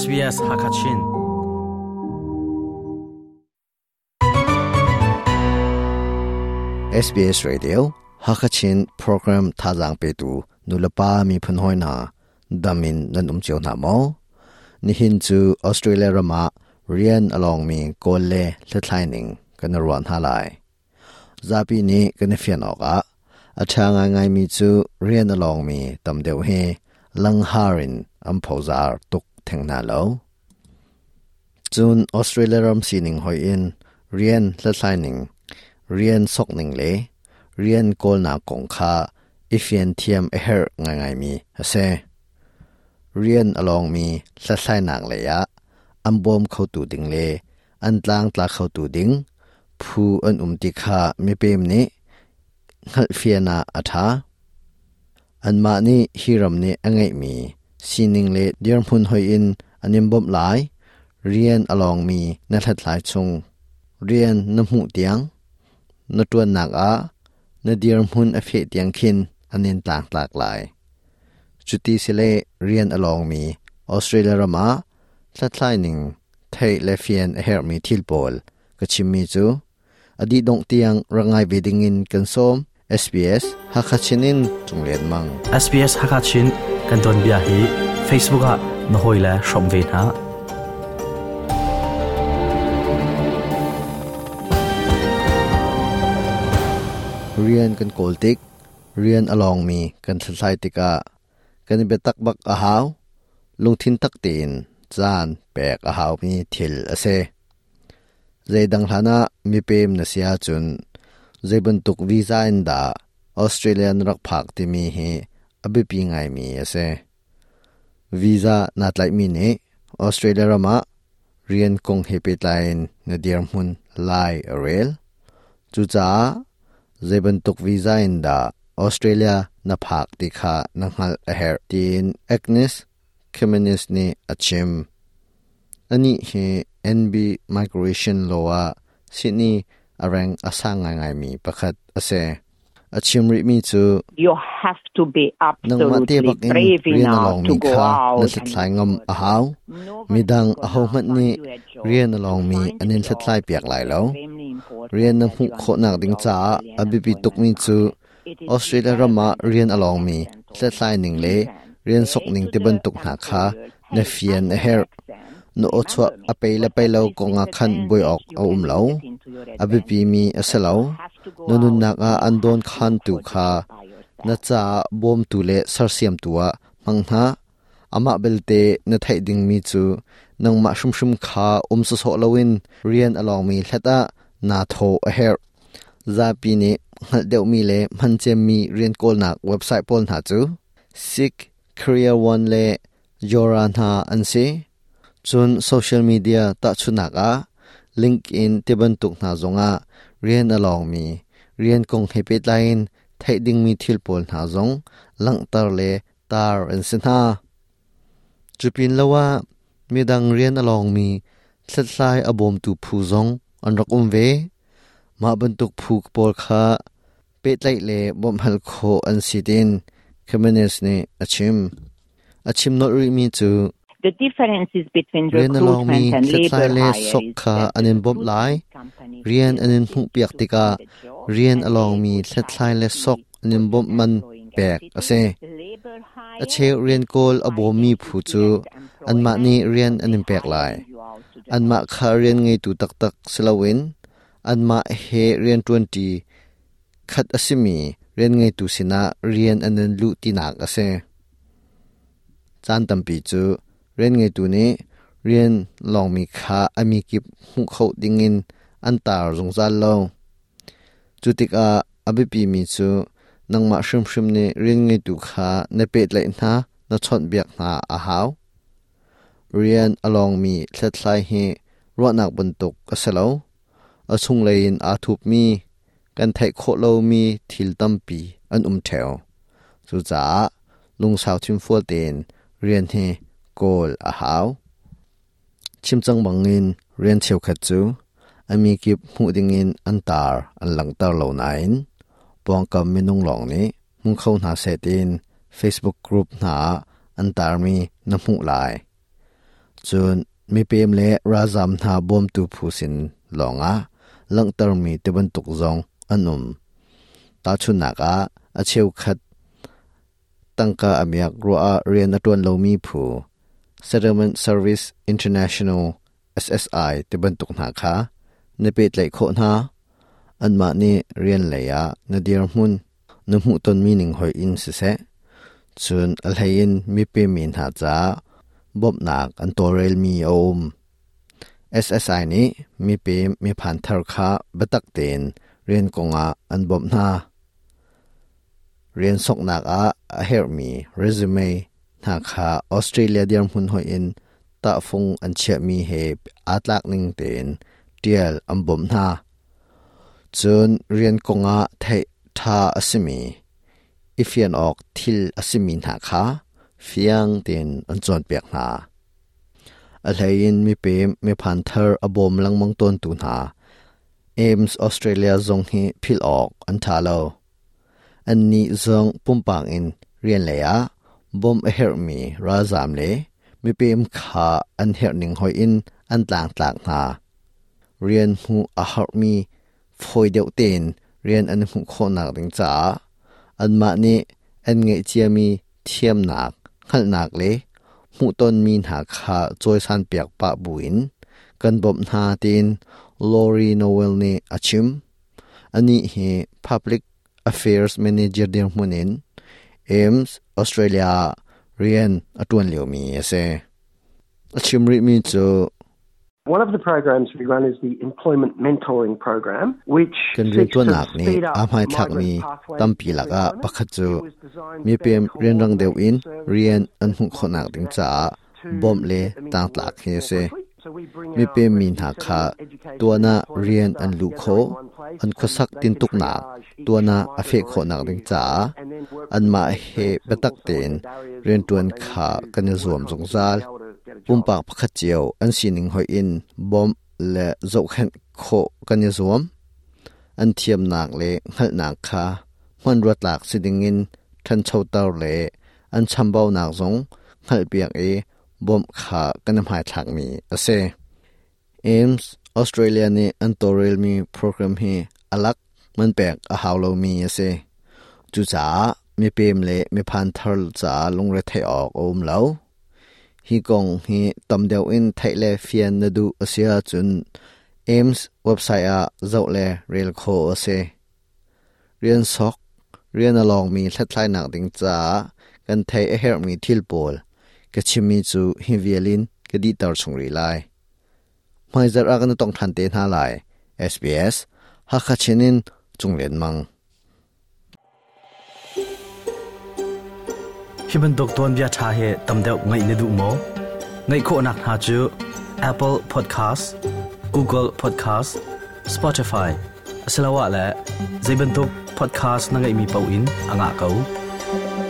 SBS Hakachin SBS Radio Hakachin program t a z a n g pe tu nulapa mi p u n hoina damin nan um chiu na mo ni hin chu Australia rama rian along mi kol e le t l i n i n g kan a ruan halai zapi ni kan fian oka a t a n g a ngai mi chu rian along mi tam deu he langharin ampozar tuk แทงนาแล้วจูนออสเตรเลียรอมสีหนิงหอยอินเรียนละสายหนิงเรียนซอกหนิงเลเรียนโกลนากงคาอีเฟียนเทียมเอเฮร์ง่ายๆมีเซเรียนอลองมีละสายนางเลยะอัมบอมเขาตูดิงเลอันตลางตลาเขาตูดิงผู้อันอุมติคาไม่เปมนี้งัลเฟียนาอัฐาอันมานี่ฮิรัมนี่อังไงมีสิ่งหนึ่งเลยเดียร์พูนหอยอินอันนิมบ่มหลายเรียนอลองมีนักทัดหลายชงเรียนน้ำหูเตียงนัดตัวหนักอ่ะนัดเดียร์พูนเอฟเฟกต์ยังขินอันนินต่างหลากหลายจุดที่สิเลเรียนอลองมีออสเตรเลียรมาสัดหลายหนึ่งไทยเลฟียนเฮร์มีทิลบอลก็ชิมมีจูอดีตดงเตียงระงายวิดิงินกันส้ม SBS ฮักชินินจงเรียนมัง SBS ฮักชินกันตอนเบียฮี Facebook อะน้อยและสมเวนะเรียนกันโกลติกเรียนอลองมีกันสไซติกะกันเบตักบักอาหาวลงทินตักตีนจานแปกอาหาวมีทิลอเซเจดังฮานะมีเปมนเสียจุนเจบันตุกวีซ่าอินดาออสเตรเลียนรักพักที่มีเฮ abe pi ngai mi ase visa nat lai mi ne australia rama rian kong hepe tain na dir mun lai rel chu cha zeben tuk visa in da australia na phak ti kha na ngal a her tin agnes kimenis ne achim ani he nb migration law sydney arang asanga ngai mi pakhat ase achimri mi chu you have to be absolutely brave enough to go out na sa thlai ngam a haw midang a ho mat ni rian along mi anin sa thlai piak lai lo rian na hu kho nak ding cha a b i b i tuk mi chu australia rama rian along mi sa thlai ning le rian sok ning te ban tuk na kha na fian a her นโอชวาอเปยละเปยเลวกงอคันบุยออกเอาอุ้มเลาอบิปีมีอสเลวนนุนนักอันโดนขันตุคานาจาบอมตุเลสารเสียมตัวมังฮะอามาเบลเตนทัยดิงมีจูนังมาชุมชุมขาอุ้มสุสโลวินเรียนอลองมีเลตานาโทเฮร์ซาปีนี้เดียวมีเลมันจะมีเรียนโกลนักเว็บไซต์ปนหาจูซิก k c a r e ร r One เลยอรันฮ a อันซี chun social media ta chunaka l i n k i n tiban tukna zonga rian along mi rian kong happy line thaiding mi thilpol na zong langtar le tar an sinha chupin lawa midang rian along mi thlatlai abom tu phu zong an rakum ve ma bantuk phu pol kha pe tlai le bom hal kho an s i t i n k h a m e n e s ne achim achim not ri mi chu The differences between recruitment and labor hire is sokha anin bob p a i rian anin hu e piak o i k a rian a l e n o mi thlai le sok anin bob man pek ase a che rian kol abo mi phu chu an ma ni r น a n anin pek lai an า a kha rian n ต e i tu tak tak silawin a เ ma he rian 20 khat asimi ี i a n ngei tu sina rian น n ั n น u tinak a s าเ h a n t a m มปีจูเรียนไงตัวนี้ เรียนลองมีคาอมีกิบหุ่เขาดิงินอันตารงสารลงจุติกาอภิปีมีสูนังมาชิมชิมนี่เรียนไงตัวคาในเป็ดเลยนะนดชนเบียกนาอาหาวเรียนอลองมีเล็ดไายเฮรวดหนักบนตกกระเสลาอสุงเลนอาทุบมีกันไทโคโลมีทิลตัมปีอันอุมแถวสุจาลุงสาวชิมฟัวเตนเรียนเฮกลอาวชิมจังบังเงินเรียนเชียวขัดจูอมีกิบหูดิงินอันตาร์อันหลังตาเหล่านัยนปองกำมินุงหลงนี้มุงเข้าหาเซตอินเฟซบุ๊กกรุ๊ปหาอันตารมีน้ำหูหลายจนมีเปียมเละราจำหาบ่มตูผู้สินหลงอ่ะหลังตามีตะบันตุกจงอันนุมตาชุนหนักอะเชียวขัดตั้งกะอเมียกรัวเรียนตะวันเรามีผู้ Settlement Service International SSI ติบันตุกนาคาในเปิดไหลโคนาอันมานี่เรียนเหลยะนาเดียร์มุนนมุตนมีหนึ่งหอยอินสิเซส่วนอะลไฮอินมีเปมินหาจ้าบบหนักอันตัวเรลมีอม SSI นี้มีเปมีผ่านทารคาบตักเตนเรียนกงอาอันบบนาเรียนสกหนักอาเฮรมีเรซูเม่หากหาออสเตรเลียเดียมหุ่นหอยอินตะฟงอันเชียมีเฮบอาตลักนิงเตนเดียลอัมบมนาจนเรียนกงอาไททาอสมีอีเฟียนออกทิลอสมีหาหาเฟียงเตนอันจวนเปียกนาอะไรอินมีเปมมีพันเทอร์อบมลังมังต้นตูนาเอมส์ออสเตรเลียจงฮีพิลออกอันทาโลอันนี้จงปุ่มปังอินเรียนเลยอะ bom a her mi ra zam le mi pem kha an her ning hoi in an tlang tlak na rian hu a har mi phoi deu ten rian an hu kho na ding cha an ma ni an nge chia mi thiam nak khal nak le mu ton mi na kha choi san piak pa buin kan bom na tin lori noel ni achim ani he public affairs manager der munin ems ဩစတြေးလျရီယန်အတွန်းလျော်မီအစအချိုမရီမီချို One of the programs we run is the employment mentoring program which can be to nak ni amai thak ni tampi laga pakhat chu mi pem ren rang deu in rian an hu khonak ding cha bom le tang tlak he se mi pe min ha kha tuana rian an lu kho an khosak tin tuk na tuana a fe kho nak ding cha an ma he betak ten rian tuan kha kan zuam zong zal pumpa pakhat chiao an sining hoi in bom le zo khan kho kan zuam an thiam nak le ngal nak kha hman rat lak siding in than chau tar le an chambau nak zong ngal piak e บ่มขากันนำหายถักมีอเซเอมส์ออสเตรเลียนี่อันตัวเรลมีโปรแกรมให้อลักมันแปลกอาหาวเรามีอเซจูจ๋ามีเปมเละมีพันทัลจ๋าลงเรทออกอมแล้วฮีกงฮีตำเดียวอินไทยเลเฟียนนดูอเซียจุนเอมส์เว็บไซต์อะเจ้าเลเรลโคอเซเรียนซอกเรียนอลองมีแท้ไลหนักดิงจ๋ากันไทยเอเฮร์มีทิลโปล ke chimi chu hi vialin ke di tar chungri lai mai zar agan tong than te na lai SBS ha kha chenin chunglen mang hiban dokton bia tha he tamdeu ngai ne du mo ngai kho nak ha chu Apple Podcast Google Podcast Spotify asalawa la zaibantuk podcast na ngay mi pau in anga kau